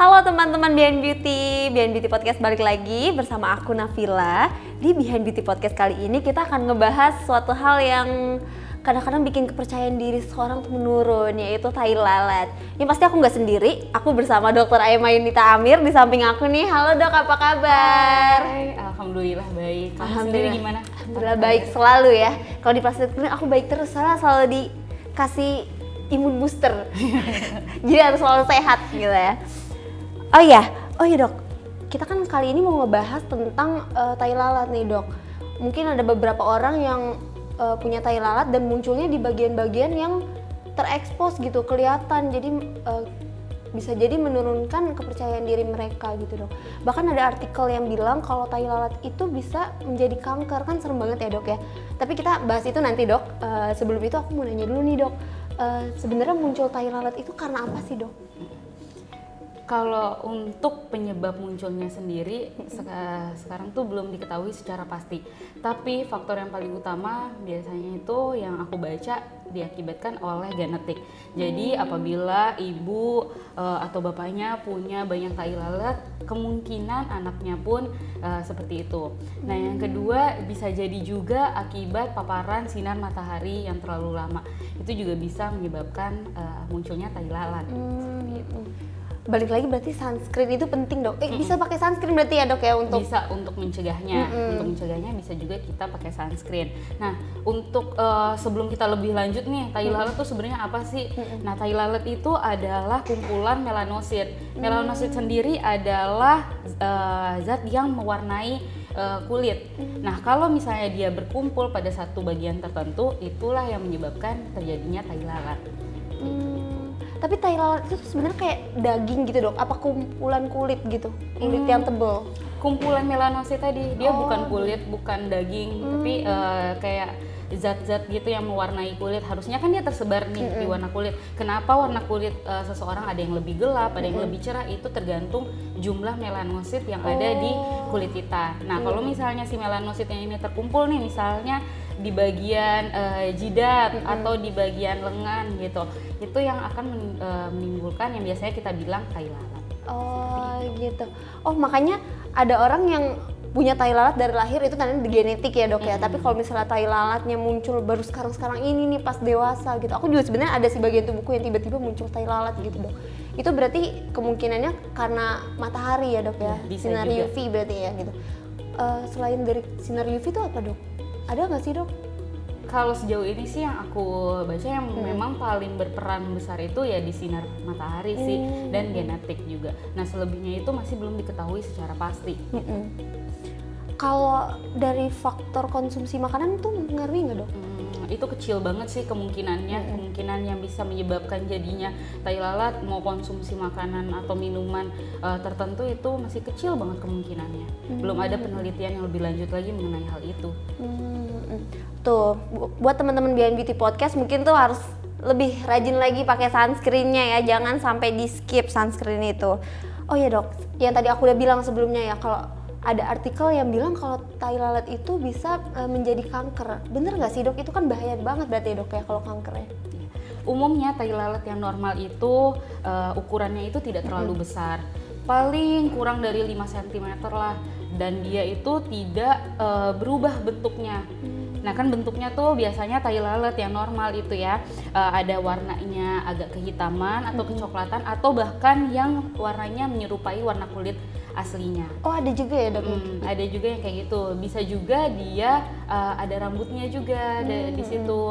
Halo teman-teman Behind Beauty, Behind Beauty Podcast balik lagi bersama aku Nafila. Di Behind Beauty Podcast kali ini kita akan ngebahas suatu hal yang kadang-kadang bikin kepercayaan diri seorang tuh menurun, yaitu tai lalat. Ini pasti aku nggak sendiri, aku bersama Dr. Aima Yunita Amir di samping aku nih. Halo dok, apa kabar? Hai, alhamdulillah baik. Kamu Alhamdulillah. sendiri gimana? Alhamdulillah baik selalu ya. Kalau di plastik klinik aku baik terus, soalnya selalu dikasih imun booster. Jadi harus selalu sehat gitu ya. Oh iya, oh iya dok. Kita kan kali ini mau ngebahas tentang eh, tai lalat nih dok. Mungkin ada beberapa orang yang eh, punya tai lalat dan munculnya di bagian-bagian yang terekspos gitu, kelihatan. Jadi eh, bisa jadi menurunkan kepercayaan diri mereka gitu dok. Bahkan ada artikel yang bilang kalau tai lalat itu bisa menjadi kanker kan serem banget ya dok ya. Tapi kita bahas itu nanti dok. Eh, sebelum itu aku mau nanya dulu nih dok. Eh, Sebenarnya muncul tai lalat itu karena apa sih dok? Kalau untuk penyebab munculnya sendiri seka- sekarang tuh belum diketahui secara pasti. Tapi faktor yang paling utama biasanya itu yang aku baca diakibatkan oleh genetik. Jadi apabila ibu eh, atau bapaknya punya banyak tai lalat, kemungkinan anaknya pun eh, seperti itu. Nah, yang kedua bisa jadi juga akibat paparan sinar matahari yang terlalu lama. Itu juga bisa menyebabkan eh, munculnya tai lalat. Seperti itu. Balik lagi berarti sunscreen itu penting dok. Eh bisa pakai sunscreen berarti ya dok ya untuk bisa untuk mencegahnya. Untuk mencegahnya bisa juga kita pakai sunscreen. Nah untuk eh, sebelum kita lebih lanjut nih tai lalat tuh sebenarnya apa sih? Nah tai lalat itu adalah kumpulan melanosit. Melanosit sendiri adalah eh, zat yang mewarnai eh, kulit. Nah kalau misalnya dia berkumpul pada satu bagian tertentu itulah yang menyebabkan terjadinya tai lalat. Hmm, tapi tai lalat itu sebenarnya kayak daging gitu dok? Apa kumpulan kulit gitu? Kulit yang tebel? kumpulan melanosit tadi. Dia Oh, bukan kulit bukan daging tapi eh, kayak zat-zat gitu yang mewarnai kulit. Harusnya kan dia tersebar nih di warna kulit. Kenapa warna kulit eh, seseorang ada yang lebih gelap ada yang lebih cerah? Itu tergantung jumlah melanosit yang ada di kulit kita. Nah kalau misalnya si melanositnya ini terkumpul nih misalnya di bagian eh, jidat atau di bagian lengan gitu itu yang akan men- eh, menimbulkan yang biasanya kita bilang tai lalat Oh gitu. Oh makanya ada orang yang punya tai lalat dari lahir itu tandanya genetik ya dok ya. Tapi kalau misalnya tai lalatnya muncul baru sekarang-sekarang ini nih pas dewasa gitu. Aku juga sebenarnya ada sih bagian tubuhku yang tiba-tiba muncul tai lalat gitu dok. Itu berarti kemungkinannya karena matahari ya dok ya. Ya, bisa Sinar juga. UV berarti ya gitu. Eh, selain dari sinar UV itu apa dok? Ada nggak sih dok? Kalau sejauh ini sih yang aku baca yang Hmm. memang paling berperan besar itu ya di sinar matahari sih Hmm. dan genetik juga. Nah selebihnya itu masih belum diketahui secara pasti. Mm-mm. Kalau dari faktor konsumsi makanan tuh ngaruhi nggak dok? Hmm, itu kecil banget sih kemungkinannya, kemungkinan yang bisa menyebabkan jadinya tai lalat mau konsumsi makanan atau minuman eh, tertentu itu masih kecil banget kemungkinannya. Belum ada penelitian yang lebih lanjut lagi mengenai hal itu. Hmm, tuh bu- buat teman-teman Behind Beauty Podcast mungkin tuh harus lebih rajin lagi pakai sunscreennya ya, jangan sampai di skip sunscreen itu. Oh ya dok, yang tadi aku udah bilang sebelumnya ya kalau ada artikel yang bilang kalau tai lalat itu bisa eh, menjadi kanker. Bener nggak sih dok? Itu kan bahaya banget berarti ya dok ya kalau kanker ya. Umumnya tai lalat yang normal itu eh, ukurannya itu tidak terlalu besar. Paling kurang dari 5 cm lah dan dia itu tidak eh, berubah bentuknya. Nah kan bentuknya tuh biasanya tai lalat yang normal itu ya eh, ada warnanya agak kehitaman atau kecoklatan atau bahkan yang warnanya menyerupai warna kulit aslinya. Oh ada juga ya dok? Hmm, ada juga yang kayak gitu. Bisa juga dia uh, ada rambutnya juga ada di situ.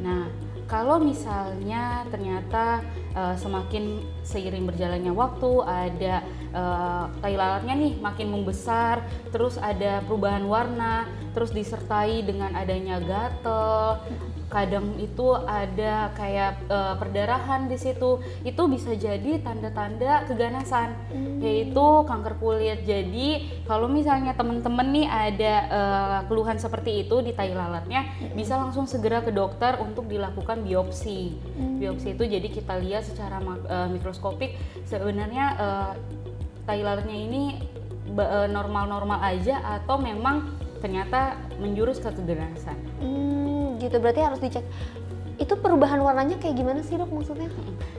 Nah, kalau misalnya ternyata uh, semakin seiring berjalannya waktu ada uh, tai lalatnya nih makin membesar, terus ada perubahan warna, terus disertai dengan adanya gatel, kadang itu ada kayak uh, perdarahan di situ. Itu bisa jadi tanda-tanda keganasan, yaitu kanker kulit. Jadi kalau misalnya temen-temen nih ada uh, keluhan seperti itu di tai lalatnya, bisa langsung segera ke dokter untuk dilakukan biopsi. Biopsi itu jadi kita lihat secara uh, mikroskopik sebenarnya uh, tai lalatnya ini uh, normal-normal aja atau memang ternyata menjurus ke keganasan. Hmm, gitu berarti harus dicek. Itu perubahan warnanya kayak gimana sih dok maksudnya?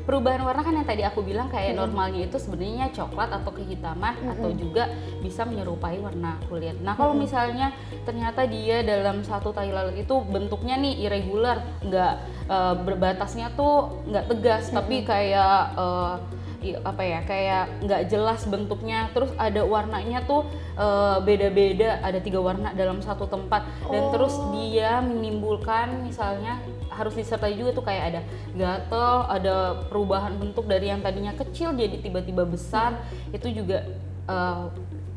Perubahan warna kan yang tadi aku bilang kayak normalnya itu sebenarnya coklat atau kehitaman atau juga bisa menyerupai warna kulit. Nah kalau misalnya ternyata dia dalam satu tai lalat itu bentuknya nih irregular, nggak eh, berbatasnya tuh nggak tegas, tapi kayak i- apa ya kayak nggak jelas bentuknya terus ada warnanya tuh eh, beda-beda ada tiga warna dalam satu tempat dan terus dia menimbulkan misalnya harus disertai juga tuh kayak ada gatel ada perubahan bentuk dari yang tadinya kecil jadi tiba-tiba besar itu juga eh,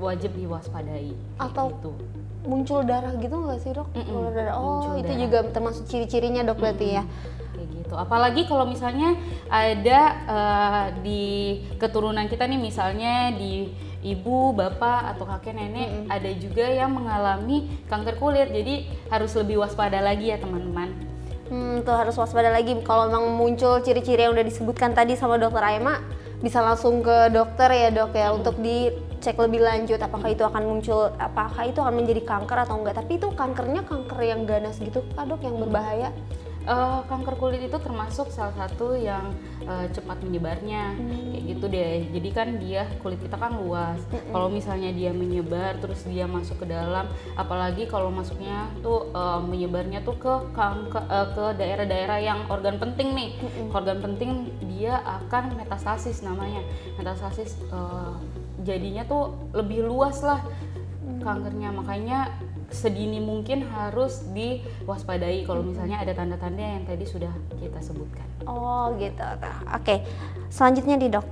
wajib diwaspadai Atau gitu. Muncul darah gitu nggak sih dok? Mm-mm, Keluar darah. Oh muncul itu darah. juga termasuk ciri-cirinya dok berarti ya? Gitu. Apalagi kalau misalnya ada eh, di keturunan kita nih misalnya di ibu, bapak atau kakek nenek ada juga yang mengalami kanker kulit. Jadi harus lebih waspada lagi ya teman-teman. Hmm, tuh harus waspada lagi kalau memang muncul ciri-ciri yang udah disebutkan tadi sama dokter Aima bisa langsung ke dokter ya dok ya untuk dicek lebih lanjut apakah itu akan muncul apakah itu akan menjadi kanker atau enggak tapi itu kankernya kanker yang ganas gitu kah dok yang berbahaya Eh, kanker kulit itu termasuk salah satu yang eh, cepat menyebarnya kayak gitu deh. Jadi kan dia kulit kita kan luas. Kalau misalnya dia menyebar terus dia masuk ke dalam, apalagi kalau masuknya tuh eh, menyebarnya tuh ke kanker eh, ke daerah-daerah yang organ penting nih. Organ penting dia akan metastasis namanya. Metastasis eh, jadinya tuh lebih luas lah kankernya makanya sedini mungkin harus diwaspadai kalau misalnya ada tanda-tanda yang tadi sudah kita sebutkan. oh gitu. Oke selanjutnya di dok.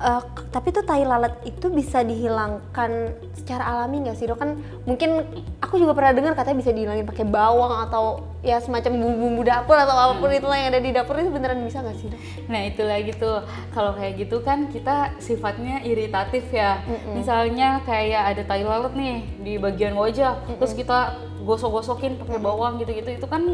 K- tapi tuh tai lalat itu bisa dihilangkan secara alami nggak sih dok? Kan mungkin aku juga pernah dengar katanya bisa dihilangin pakai bawang atau ya semacam bumbu-bumbu dapur atau apa pun itulah yang ada di dapur itu beneran bisa nggak sih dok? Nah itu lagi tuh kalau kayak gitu kan kita sifatnya iritatif ya. Misalnya kayak ada tai lalat nih di bagian wajah, terus kita gosok-gosokin pakai bawang gitu-gitu itu kan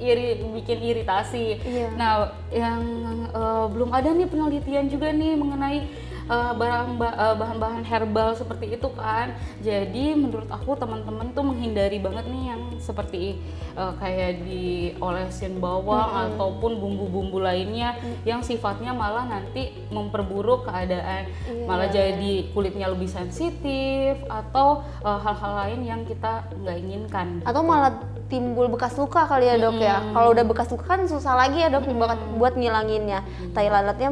iri bikin iritasi. Iya. Nah yang eh, belum ada nih penelitian juga nih mengenai eh, barang ba- eh, bahan-bahan herbal seperti itu kan. Jadi menurut aku teman-teman tuh menghindari banget nih yang seperti eh, kayak diolesin bawang ataupun bumbu-bumbu lainnya yang sifatnya malah nanti memperburuk keadaan, Iya. malah jadi kulitnya lebih sensitif atau hal-hal lain yang kita nggak inginkan. atau malah timbul bekas luka kali ya dok ya. Kalau udah bekas luka kan susah lagi ya dok buat buat ngilanginnya. Tai lalatnya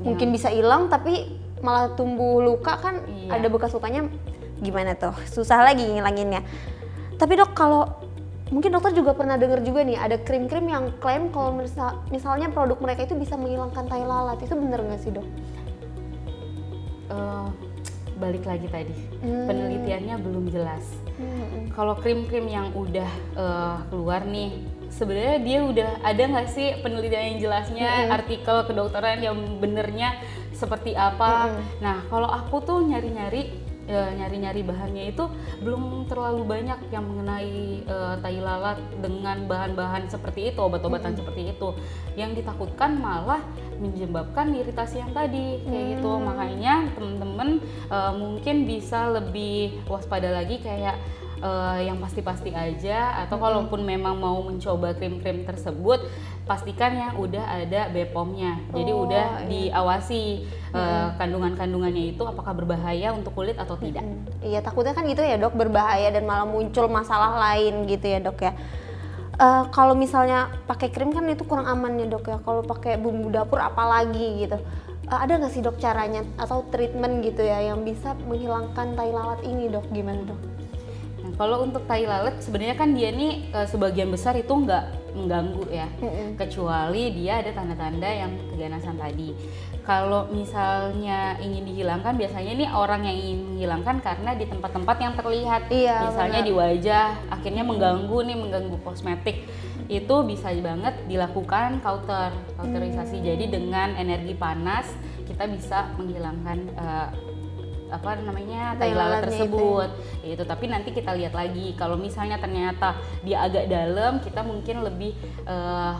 mungkin bisa hilang tapi malah tumbuh luka kan Iya. ada bekas lukanya gimana tuh susah lagi ngilanginnya tapi dok kalau mungkin dokter juga pernah dengar juga nih ada krim-krim yang klaim kalau misal- misalnya produk mereka itu bisa menghilangkan tai lalat itu bener nggak sih dok? Eh, balik lagi tadi Hmm. penelitiannya belum jelas. Kalau krim-krim yang udah eh, keluar nih, sebenarnya dia udah ada nggak sih penelitian yang jelasnya, artikel kedokteran yang benernya seperti apa? Nah, kalau aku tuh nyari-nyari eh, nyari-nyari bahannya itu belum terlalu banyak yang mengenai eh, tai lalat dengan bahan-bahan seperti itu, obat-obatan seperti itu. Yang ditakutkan malah menyebabkan iritasi yang tadi kayak gitu. Makanya temen-temen eh, mungkin bisa lebih waspada lagi kayak eh, yang pasti-pasti aja atau kalaupun memang mau mencoba krim-krim tersebut pastikan yang udah ada BPOM-nya. Jadi Oh, udah iya. diawasi eh, kandungan-kandungannya itu apakah berbahaya untuk kulit atau tidak. Hmm, Iya takutnya kan gitu ya dok berbahaya dan malah muncul masalah lain gitu ya dok ya. Eh, kalau misalnya pakai krim kan itu kurang aman ya dok ya. Kalau pakai bumbu dapur apalagi gitu. Eh, ada nggak sih dok caranya atau treatment gitu ya yang bisa menghilangkan tai lalat ini dok? Gimana dok? Kalau untuk tai lalat sebenarnya kan dia nih eh, sebagian besar itu nggak mengganggu ya, Mm-mm. kecuali dia ada tanda-tanda yang keganasan tadi. Kalau misalnya ingin dihilangkan, biasanya nih orang yang ingin menghilangkan karena di tempat-tempat yang terlihat, Iya, misalnya benar. di wajah, akhirnya mengganggu nih, mengganggu kosmetik. Itu bisa banget dilakukan kauter, kauterisasi. Hmm. Jadi dengan energi panas kita bisa menghilangkan eh, apa namanya Tai lalat itu tersebut. Itu tapi nanti kita lihat lagi. Kalau misalnya ternyata dia agak dalam kita mungkin lebih eh,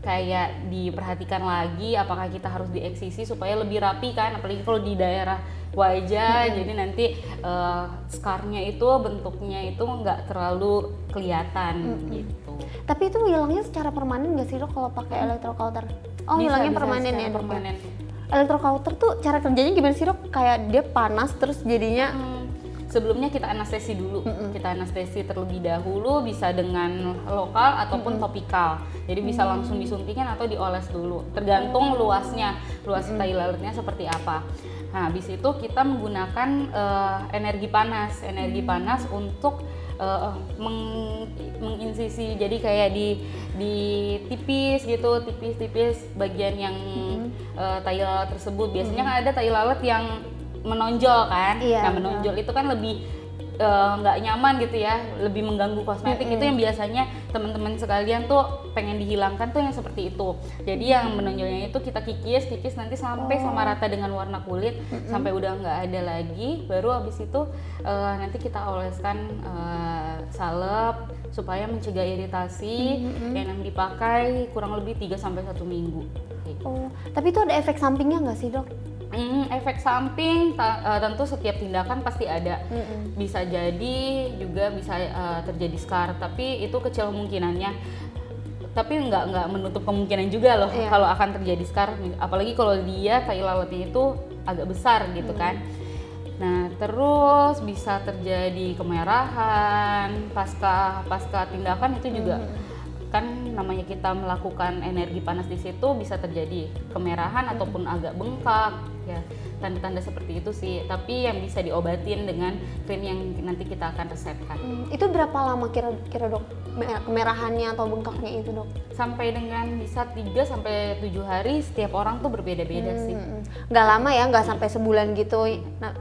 kayak diperhatikan lagi apakah kita harus dieksisi supaya lebih rapi kan? Apalagi kalau di daerah wajah Hmm. jadi nanti uh, scarnya itu bentuknya itu nggak terlalu kelihatan gitu. Tapi itu hilangnya secara permanen nggak sih dok kalau pakai electrocauter? Oh Bisa- hilangnya bisa permanen secara ya dok. Electrocauter tuh cara kerjanya gimana sih dok? Kayak dia panas terus jadinya Hmm, sebelumnya kita anestesi dulu. Kita anestesi terlebih dahulu bisa dengan lokal ataupun topikal. Jadi bisa langsung disuntikan atau dioles dulu. Tergantung luasnya, luas tai lalatnya seperti apa. Nah, habis itu kita menggunakan eh, energi panas, energi panas untuk eh, meng- menginsisi. Jadi kayak di di tipis gitu, tipis-tipis bagian yang eh, tai lalat tersebut. Biasanya kan ada tai lalat yang menonjol kan. Iya, nah, menonjol itu kan lebih eh, nggak nyaman gitu ya, lebih mengganggu kosmetik itu yang biasanya teman-teman sekalian tuh pengen dihilangkan tuh yang seperti itu. Jadi yang menonjolnya itu kita kikis, kikis nanti sampai sama rata dengan warna kulit, sampai udah nggak ada lagi, baru abis itu eh, nanti kita oleskan eh, salep supaya mencegah iritasi yang dipakai kurang lebih 3 sampai satu minggu. Oh, tapi itu ada efek sampingnya nggak sih dok? Hmm, efek samping eh, tentu setiap tindakan pasti ada. Mm-mm. Bisa jadi juga bisa eh, terjadi scar, tapi itu kecil kemungkinannya. Tapi nggak nggak menutup kemungkinan juga loh Iya. kalau akan terjadi scar, apalagi kalau dia tai lalatnya itu agak besar gitu kan. Nah, terus bisa terjadi kemerahan pasca pasca tindakan itu juga kan namanya kita melakukan energi panas di situ bisa terjadi kemerahan ataupun agak bengkak ya tanda-tanda seperti itu sih tapi yang bisa diobatin dengan krim yang nanti kita akan resepkan Hmm, itu berapa lama kira-kira dok me- kemerahannya atau bengkaknya itu dok? sampai dengan bisa 3 sampai 7 hari setiap orang tuh berbeda-beda sih Hmm, nggak lama ya, nggak sampai sebulan gitu. Nah,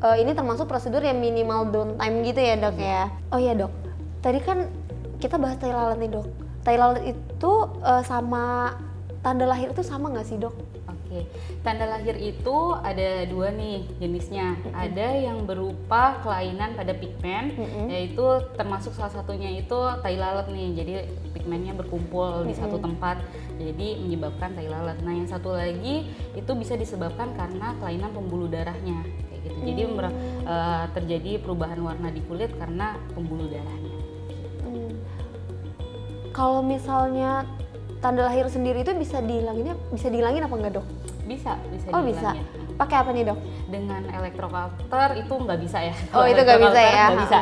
eh, ini termasuk prosedur yang minimal downtime gitu ya dok ya. Oh ya dok, tadi kan kita bahas tai lalat nih dok. Tai lalat itu eh, sama tanda lahir itu sama nggak sih dok? Oke, tanda lahir itu ada dua nih jenisnya. Ada yang berupa kelainan pada pigmen, yaitu termasuk salah satunya itu tai lalat nih. Jadi pigmennya berkumpul di satu tempat, jadi menyebabkan tai lalat. Nah, yang satu lagi itu bisa disebabkan karena kelainan pembuluh darahnya, kayak gitu. Jadi eh, terjadi perubahan warna di kulit karena pembuluh darahnya. Hmm. Kalau misalnya tanda lahir sendiri itu bisa dihilanginnya bisa dihilangin apa enggak dok? Bisa, bisa Oh bisa. Pakai apa nih dok? dengan elektrokauter itu nggak bisa ya. Oh, itu nggak bisa ya. nggak bisa.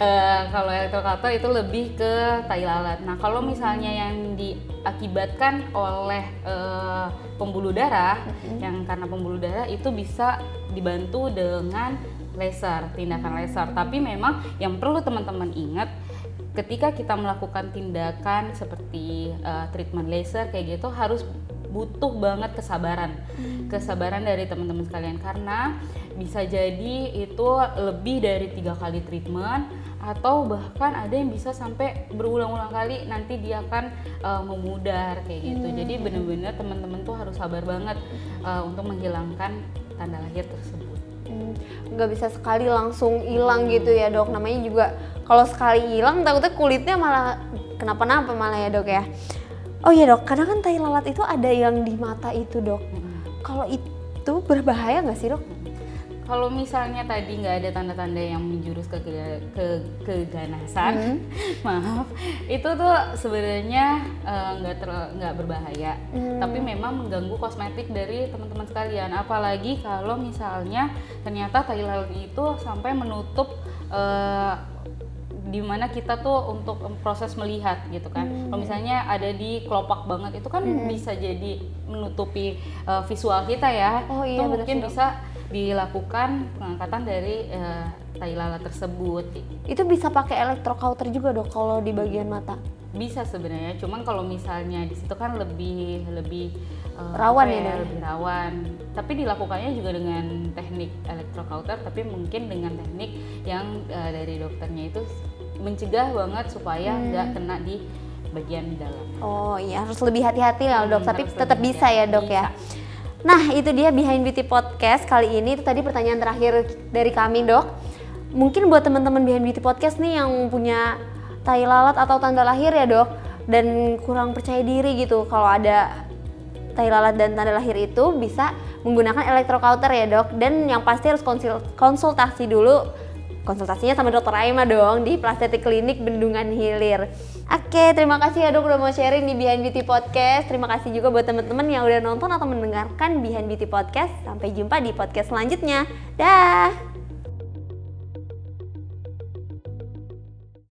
Eh, kalau elektrokauter itu lebih ke tai lalat. Nah kalau misalnya yang diakibatkan oleh eh, pembuluh darah, yang karena pembuluh darah itu bisa dibantu dengan laser, tindakan laser. Tapi memang yang perlu teman-teman ingat ketika kita melakukan tindakan seperti eh, treatment laser kayak gitu harus butuh banget kesabaran. Kesabaran dari teman-teman sekalian. Karena bisa jadi itu lebih dari tiga kali treatment atau bahkan ada yang bisa sampai berulang-ulang kali nanti dia akan eh, memudar kayak gitu. Jadi bener-bener teman-teman tuh harus sabar banget eh, untuk menghilangkan tanda lahir tersebut. Hmm, nggak bisa sekali langsung hilang gitu ya dok. Namanya juga kalau sekali hilang takutnya kulitnya malah kenapa-napa malah ya dok ya. Oh iya dok. Kadang kan tai lalat itu ada yang di mata itu dok. Kalau itu berbahaya nggak sih dok Kalau misalnya tadi nggak ada tanda-tanda yang menjurus ke ke, ke- keganasan, maaf, itu tuh sebenarnya eh, nggak ter- nggak berbahaya, tapi memang mengganggu kosmetik dari teman-teman sekalian. Apalagi kalau misalnya ternyata tai lalat itu sampai menutup eh, di mana kita tuh untuk proses melihat gitu kan. Kalau misalnya ada di kelopak banget itu kan bisa jadi menutupi eh, visual kita ya. Oh iya, Itu mungkin sih, bisa dilakukan pengangkatan dari eh, tai lalat tersebut. itu bisa pakai electrocauter juga dok kalau di bagian mata Bisa sebenarnya, cuman kalau misalnya di situ kan lebih lebih eh, Rawan ya, Dok? lebih rawan. Tapi dilakukannya juga dengan teknik electrocauter, tapi mungkin dengan teknik yang eh, dari dokternya itu mencegah banget supaya Hmm. nggak kena di bagian dalam. oh iya harus lebih hati-hati lah dok Hmm, tapi tetap bisa ya dok hati-hati. ya nah itu dia behind beauty podcast. Kali ini itu tadi pertanyaan terakhir dari kami dok. Mungkin buat teman-teman behind beauty podcast nih yang punya tai lalat atau tanda lahir ya dok dan kurang percaya diri gitu kalau ada tai lalat dan tanda lahir itu bisa menggunakan electrocauter ya dok. Dan yang pasti harus konsul- konsultasi dulu konsultasinya sama dokter Aima dong di Plastetik Klinik Bendungan Hilir. Oke, terima kasih ya dok udah mau sharing di Behind Beauty Podcast. Terima kasih juga buat teman-teman yang udah nonton atau mendengarkan Behind Beauty Podcast. Sampai jumpa di podcast selanjutnya. Dah.